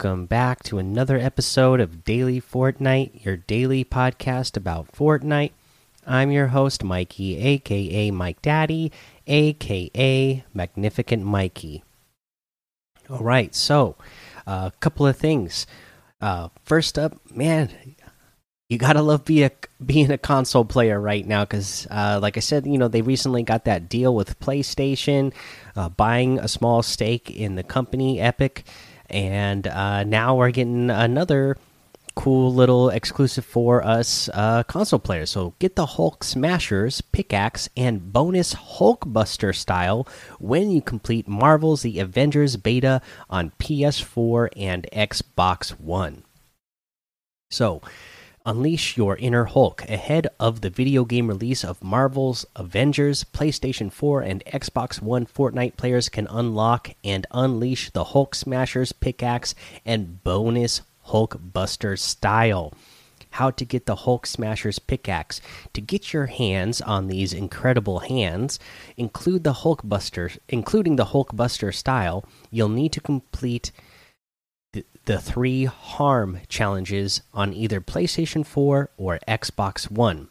Welcome back to another episode of Daily Fortnite, your daily podcast about Fortnite. I'm your host, Mikey, aka Mike Daddy, aka Magnificent Mikey. All right, so a uh, couple of things. Uh, first up, man, you gotta love be a, being a console player right now because, uh, like I said, you know they recently got that deal with PlayStation, uh, buying a small stake in the company Epic, and uh, now we're getting another cool little exclusive for us uh, console players. So get the Hulk Smashers pickaxe and bonus Hulkbuster style when you complete Marvel's The Avengers beta on PS4 and Xbox One. So unleash your inner Hulk ahead of the video game release of Marvel's Avengers. PlayStation 4 and Xbox One Fortnite players can unlock and unleash the Hulk Smashers pickaxe and bonus Hulk Buster style. How to get the Hulk Smashers pickaxe. To get your hands on these incredible hands, include the Hulk Buster, including the Hulk Buster style, you'll need to complete the, three harm challenges on either PlayStation 4 or Xbox One.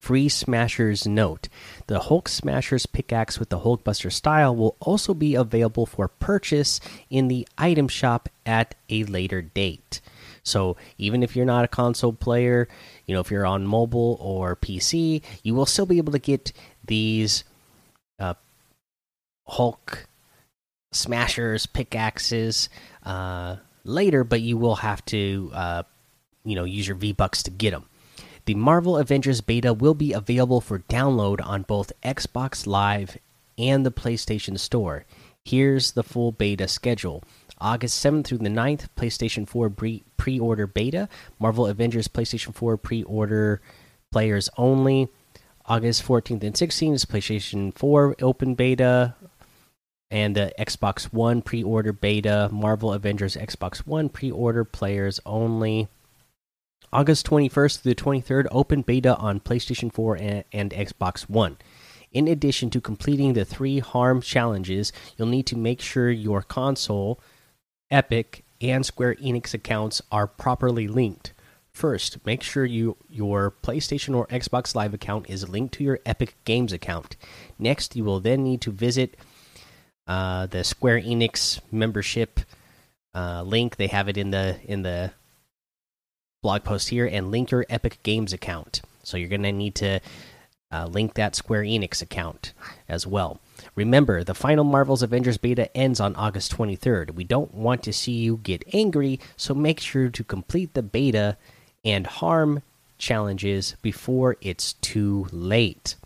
Free Smashers note The Hulk Smashers pickaxe with the Hulkbuster style will also be available for purchase in the item shop at a later date. So, even if you're not a console player, you know, if you're on mobile or PC, you will still be able to get these uh, Hulk Smashers pickaxes uh, later, but you will have to, uh, you know, use your V Bucks to get them. The Marvel Avengers beta will be available for download on both Xbox Live and the PlayStation Store. Here's the full beta schedule. August 7th through the 9th, PlayStation 4 pre order beta. Marvel Avengers PlayStation 4 pre order players only. August 14th and 16th is PlayStation 4 open beta. And the Xbox One pre order beta. Marvel Avengers Xbox One pre order players only. August 21st through the 23rd, open beta on PlayStation 4 and, and, Xbox One. In addition to completing the three harm challenges, you'll need to make sure your console, Epic, and Square Enix accounts are properly linked. First, make sure you your PlayStation or Xbox Live account is linked to your Epic Games account. Next, you will then need to visit uh, the Square Enix membership uh, link. They have it in the in the blog post here and link your Epic Games account. So you're going to need to uh, link that Square Enix account as well. Remember, the final Marvel's Avengers beta ends on August 23rd. We don't want to see you get angry, so make sure to complete the beta and harm challenges before it's too late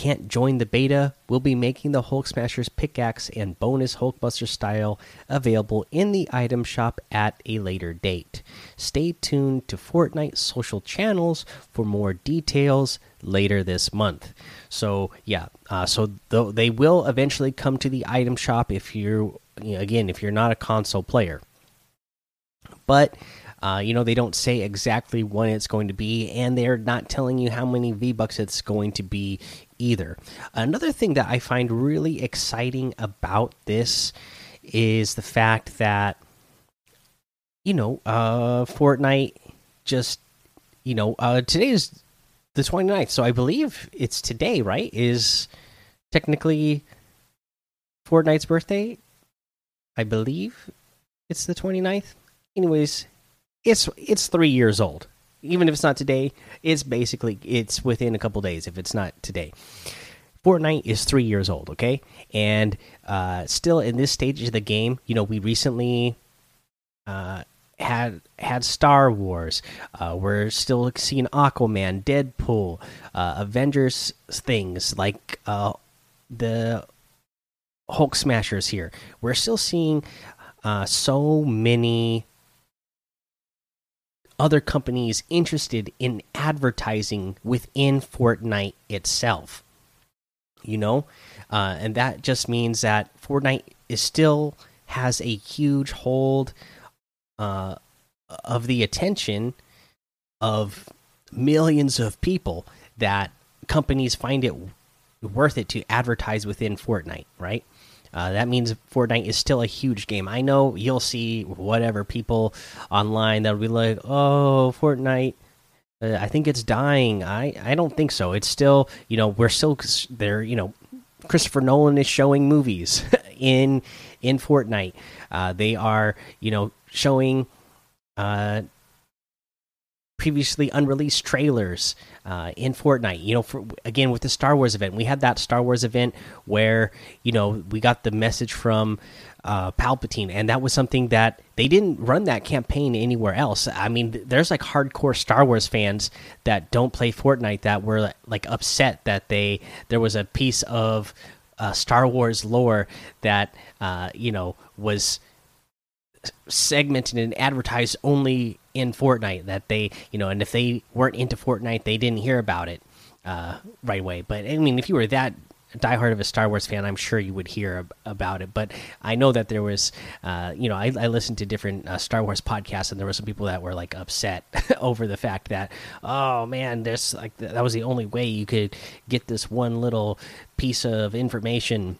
can't join the beta, we'll be making the Hulk Smashers pickaxe and bonus Hulkbuster style available in the item shop at a later date. Stay tuned to Fortnite social channels for more details later this month. So yeah, uh, so th they will eventually come to the item shop if you're you know, again if you're not a console player, but. Uh, you know, they don't say exactly when it's going to be, and they're not telling you how many V Bucks it's going to be either. Another thing that I find really exciting about this is the fact that you know, uh Fortnite just you know, uh today is the 29th, so I believe it's today, right? Is technically Fortnite's birthday. I believe it's the 29th. Anyways, it's it's 3 years old even if it's not today, it's basically it's within a couple days if it's not today. Fortnite is three years old, okay, and uh, still in this stage of the game, you know, we recently uh, had had Star Wars. Uh, we're still seeing Aquaman, Deadpool, uh, Avengers things like uh, the Hulk Smashers. Here, we're still seeing uh, so many other companies interested in advertising within Fortnite itself. You know, uh, and that just means that Fortnite is still has a huge hold uh, of the attention of millions of people that companies find it worth it to advertise within Fortnite, right? Uh, that means Fortnite is still a huge game. I know you'll see whatever people online that'll be like, "Oh, Fortnite, uh, I think it's dying." I I don't think so. It's still, you know, we're still there. You know, Christopher Nolan is showing movies in in Fortnite. Uh, they are, you know, showing uh, previously unreleased trailers uh, in Fortnite. You know, for, again with the Star Wars event, we had that Star Wars event where you know we got the message from uh, Palpatine, and that was something that they didn't run that campaign anywhere else. I mean, there's like hardcore Star Wars fans that don't play Fortnite that were like upset that they there was a piece of uh, Star Wars lore that uh, you know was segmented and advertised only in Fortnite that they, you know, and if they weren't into Fortnite, they didn't hear about it uh, right away. But I mean, if you were that diehard of a Star Wars fan, I'm sure you would hear about it. But I know that there was, uh, you know, I, I, listened to different uh, Star Wars podcasts, and there were some people that were like upset over the fact that, oh man, there's like that was the only way you could get this one little piece of information.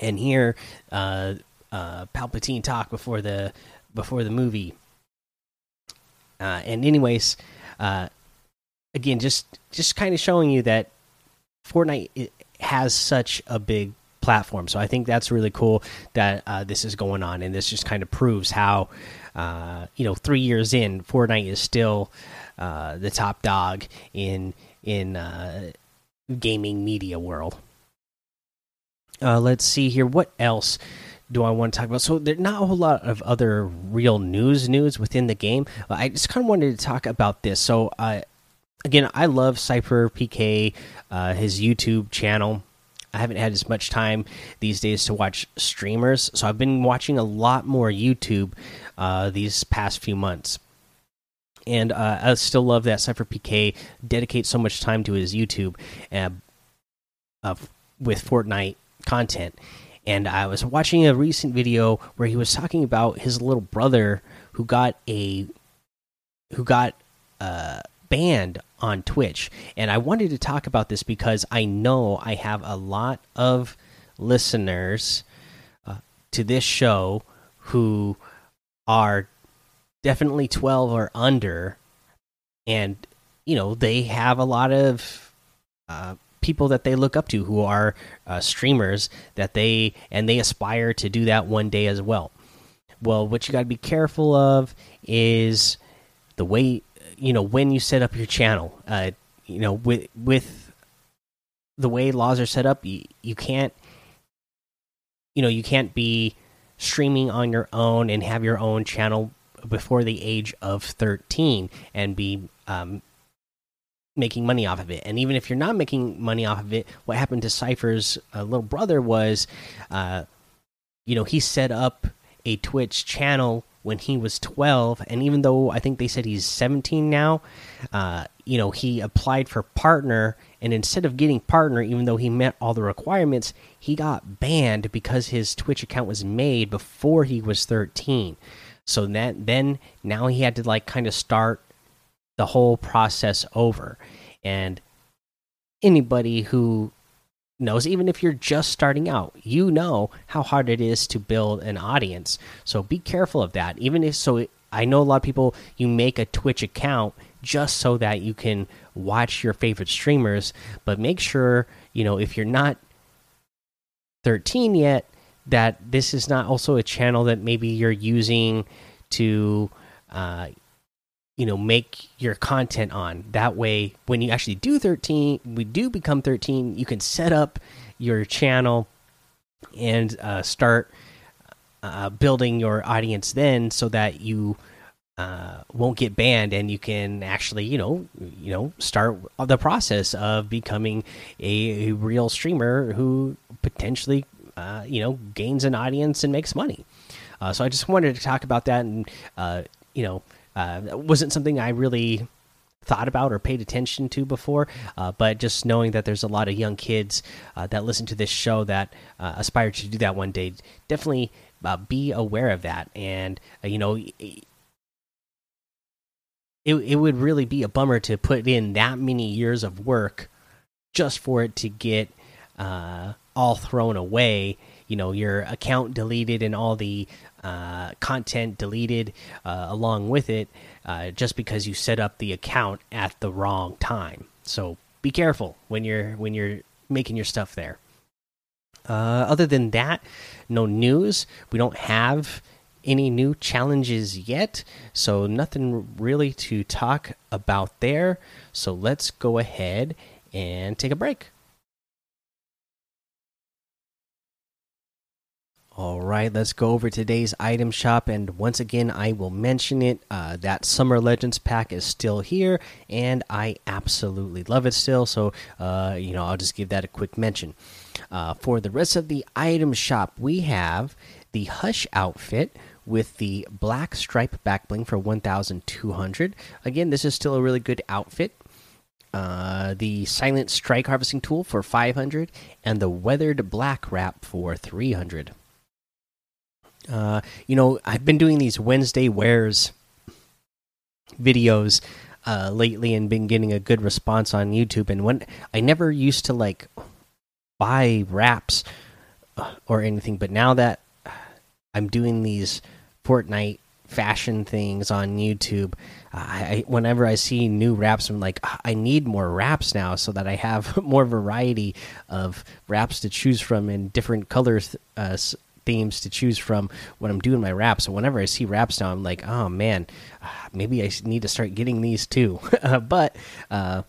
And here, uh, uh, Palpatine talk before the before the movie uh, and anyways, uh, again, just just kind of showing you that Fortnite has such a big platform. So I think that's really cool that uh, this is going on, and this just kind of proves how uh, you know three years in, Fortnite is still uh, the top dog in in uh, gaming media world. Let's see here. What else do I want to talk about? So there's not a whole lot of other real news news within the game. I just kind of wanted to talk about this. So again, I love Sypher PK, uh, his YouTube channel. I haven't had as much time these days to watch streamers, so I've been watching a lot more YouTube uh, these past few months. And uh, I still love that Sypher PK dedicates so much time to his YouTube uh, with Fortnite content and I was watching a recent video where he was talking about his little brother who got a who got uh, banned on Twitch, and I wanted to talk about this because I know I have a lot of listeners uh, to this show who are definitely 12 or under. And you know they have a lot of uh, people that they look up to who are uh, streamers that they and they aspire to do that one day as well. Well, what you got to be careful of is the way you know when you set up your channel. Uh, you know, with with the way laws are set up, you, you can't you know you can't be streaming on your own and have your own channel before the age of 13 and be um, making money off of it. And even if you're not making money off of it, what happened to Sypher's uh, little brother was, uh, you know, he set up a Twitch channel when he was 12. And even though I think they said he's 17 now, uh, you know, he applied for partner. And instead of getting partner, even though he met all the requirements, he got banned because his Twitch account was made before he was 13. So that then now he had to like kind of start the whole process over. And anybody who knows, even if you're just starting out, you know how hard it is to build an audience. So be careful of that. Even if so, I know a lot of people, you make a Twitch account just so that you can watch your favorite streamers, but make sure, you know, if you're not 13 yet, that this is not also a channel that maybe you're using to uh, you know make your content on. That way when you actually do 13 we do become 13 you can set up your channel and uh, start uh, building your audience then so that you uh, won't get banned and you can actually you know you know start the process of becoming a, a real streamer who potentially uh, you know gains an audience and makes money. Uh, so i just wanted to talk about that and uh, you know uh, wasn't something I really thought about or paid attention to before. Uh, but just knowing that there's a lot of young kids uh, that listen to this show that uh, aspire to do that one day, definitely uh, be aware of that. And uh, you know. It, it would really be a bummer to put in that many years of work just for it to get all thrown away you know your account deleted and all the uh, content deleted uh, along with it uh, just because you set up the account at the wrong time. So be careful when you're when you're making your stuff there. Uh, other than that no news. We don't have any new challenges yet so nothing really to talk about there. So let's go ahead and take a break All right, let's go over today's item shop. And once again, I will mention it. Uh, that Summer Legends pack is still here, and I absolutely love it still. So, uh, you know, I'll just give that a quick mention. Uh, for the rest of the item shop, we have the Hush outfit with the black stripe back bling for 1,200. Again, this is still a really good outfit. Uh, the silent strike harvesting tool for 500 and the weathered black wrap for 300 uh, you know, I've been doing these Wednesday wares videos uh, lately and been getting a good response on YouTube. And when I never used to like buy wraps uh, or anything, but now that I'm doing these Fortnite fashion things on YouTube, I, whenever I see new wraps, I'm like, I need more wraps now so that I have more variety of wraps to choose from in different colors, uh, themes to choose from when I'm doing my wraps. So whenever I see wraps now, I'm like, oh man, maybe I need to start getting these too. but uh,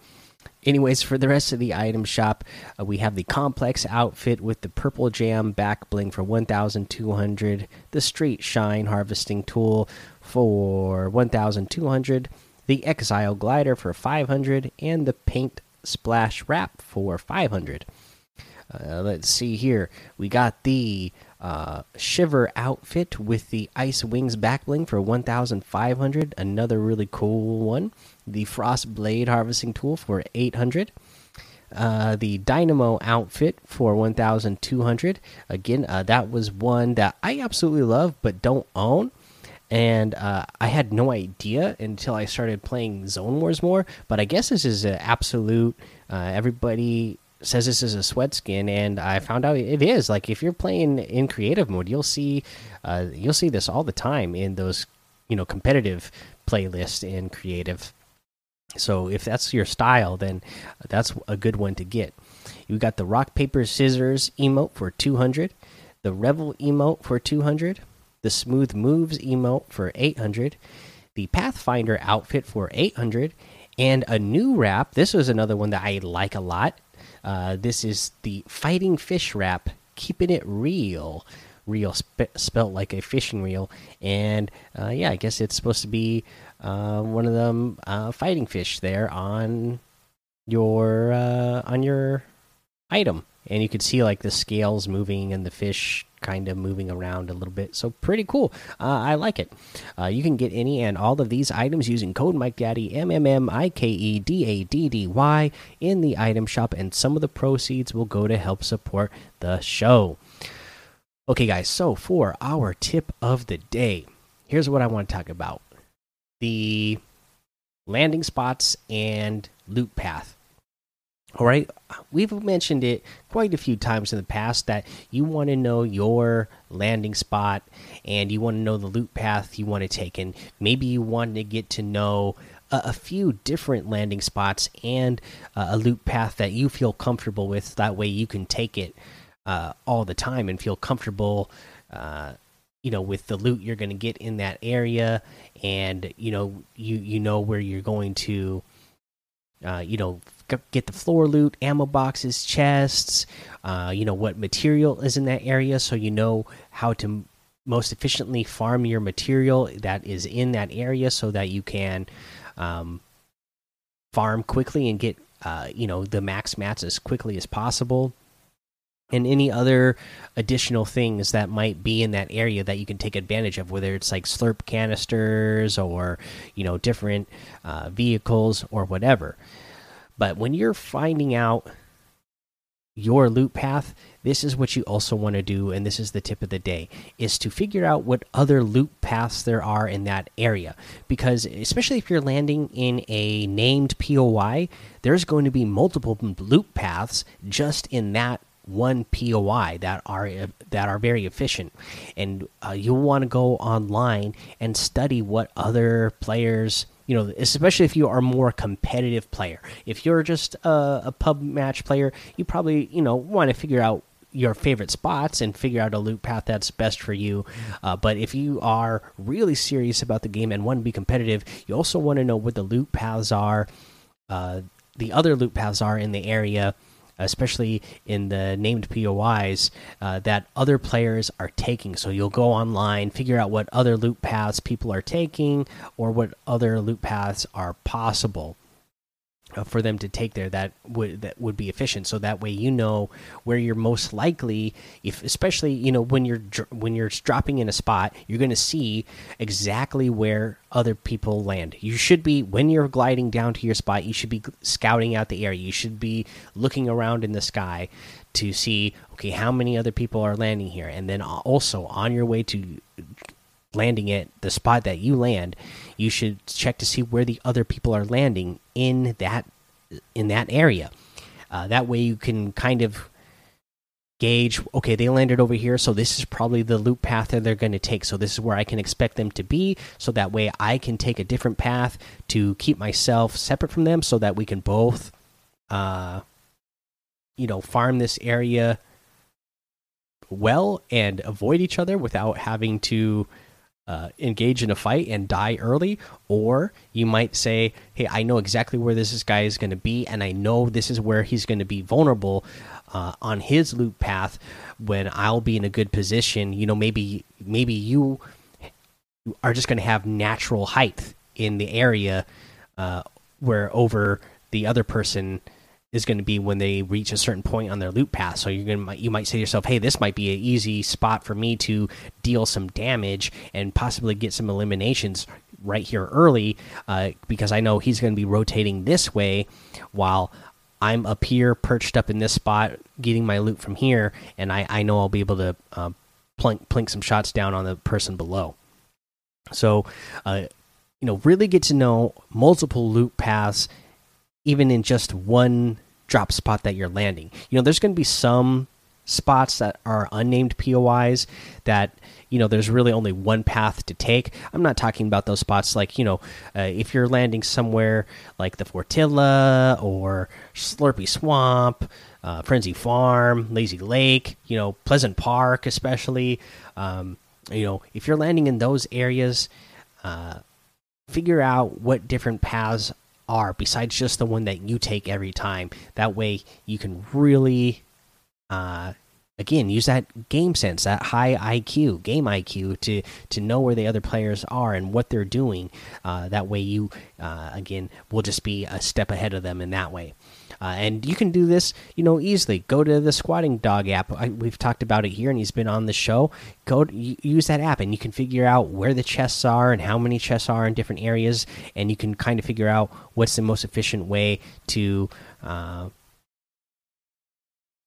anyways, for the rest of the item shop, uh, we have the complex outfit with the purple jam back bling for 1,200, the straight shine harvesting tool for 1,200, the exile glider for 500, and the paint splash wrap for 500. Uh, let's see here. We got the uh, Shiver outfit with the Ice Wings backbling for 1,500. Another really cool one. The Frost Blade harvesting tool for 800. Uh, the Dynamo outfit for 1,200. Again, uh, that was one that I absolutely love but don't own. And uh, I had no idea until I started playing Zone Wars more. But I guess this is an absolute. Uh, everybody says this is a sweat skin, and I found out it is. Like if you're playing in creative mode, you'll see uh, you'll see this all the time in those you know competitive playlists in creative. So if that's your style, then that's a good one to get. You got the rock paper scissors emote for 200, the revel emote for 200, the smooth moves emote for 800, the pathfinder outfit for 800, and a new wrap. This was another one that I like a lot uh, this is the fighting fish wrap, keeping it real, real sp spelt like a fishing reel. And uh, yeah, I guess it's supposed to be uh, one of them uh, fighting fish there on your uh, on your item, and you could see like the scales moving and the fish kind of moving around a little bit. So pretty cool. Uh, I like it. Uh, you can get any and all of these items using code Mike Daddy M M M I K E D A D D Y in the item shop, and some of the proceeds will go to help support the show. Okay, guys. So for our tip of the day, here's what I want to talk about: the landing spots and loot path. All right, we've mentioned it quite a few times in the past that you want to know your landing spot and you want to know the loot path you want to take, and maybe you want to get to know a, a few different landing spots and uh, a loot path that you feel comfortable with. That way, you can take it uh, all the time and feel comfortable. Uh, you know with the loot you're going to get in that area and you know you you know where you're going to uh, you know get the floor loot, ammo boxes, chests, uh, you know what material is in that area, so you know how to most efficiently farm your material that is in that area, so that you can um, farm quickly and get uh, you know the max mats as quickly as possible. And any other additional things that might be in that area that you can take advantage of, whether it's like slurp canisters or you know different uh, vehicles or whatever. But when you're finding out your loot path, this is what you also want to do, and this is the tip of the day: is to figure out what other loot paths there are in that area. Because especially if you're landing in a named POI, there's going to be multiple loot paths just in that one POI that are that are very efficient, and uh, you'll want to go online and study what other players. You know, especially if you are a more competitive player. If you're just a, a pub match player, you probably you know want to figure out your favorite spots and figure out a loot path that's best for you. Uh, but if you are really serious about the game and want to be competitive, you also want to know what the loot paths are, uh, the other loot paths are in the area, especially in the named POIs uh, that other players are taking. So you'll go online, figure out what other loot paths people are taking, or what other loot paths are possible. Uh, for them to take there that would that would be efficient. So that way you know where you're most likely if especially you know when you're when you're dropping in a spot you're going to see exactly where other people land. You should be when you're gliding down to your spot you should be scouting out the area. You should be looking around in the sky to see okay how many other people are landing here. And then also on your way to landing at the spot that you land, you should check to see where the other people are landing in that in that area. Uh, that way, you can kind of gauge. Okay, they landed over here, so this is probably the loot path that they're going to take. So this is where I can expect them to be. So that way, I can take a different path to keep myself separate from them, so that we can both, uh, you know, farm this area well and avoid each other without having to uh, engage in a fight and die early, or you might say, "Hey, I know exactly where this guy is going to be, and I know this is where he's going to be vulnerable uh, on his loot path when I'll be in a good position." You know, maybe maybe you are just going to have natural height in the area uh, where over the other person is going to be when they reach a certain point on their loot path. So you're going to you might say to yourself, "Hey, this might be an easy spot for me to deal some damage and possibly get some eliminations right here early, uh, because I know he's going to be rotating this way while." I'm up here, perched up in this spot, getting my loot from here, and I, I know I'll be able to uh, plink, plink some shots down on the person below. So, uh, you know, really get to know multiple loot paths even in just one drop spot that you're landing. You know, there's going to be some spots that are unnamed POIs that you know there's really only one path to take. I'm not talking about those spots like you know uh, if you're landing somewhere like the Fortilla or Slurpy Swamp, uh, Frenzy Farm, Lazy Lake, you know Pleasant Park especially. Um, you know if you're landing in those areas, uh, figure out what different paths are besides just the one that you take every time. That way you can really uh again use that game sense that high iq game iq to to know where the other players are and what they're doing uh, that way you uh, again will just be a step ahead of them in that way uh, and you can do this, you know, easily. Go to the Squatting Dog app. I, we've talked about it here, and he's been on the show. Go to, use that app, and you can figure out where the chests are and how many chests are in different areas, and you can kind of figure out what's the most efficient way to. Uh,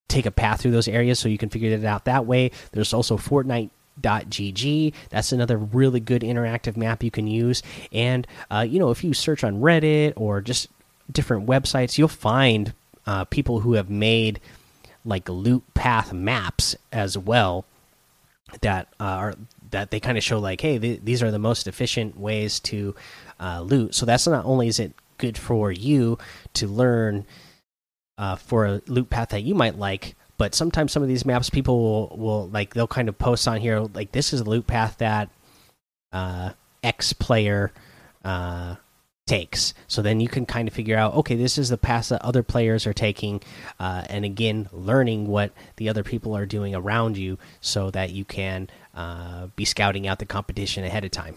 take a path through those areas so you can figure it out that way there's also fortnite gg that's another really good interactive map you can use and uh, you know if you search on reddit or just different websites, you'll find uh, people who have made like loot path maps as well that uh, are that they kind of show like, hey, th these are the most efficient ways to uh, loot. So that's not only is it good for you to learn uh, for a loot path that you might like, but sometimes some of these maps people will, will like they'll kind of post on here like this is a loot path that uh, X player uh, takes. So then you can kind of figure out, okay, this is the path that other players are taking, uh, and again, learning what the other people are doing around you, so that you can uh, be scouting out the competition ahead of time.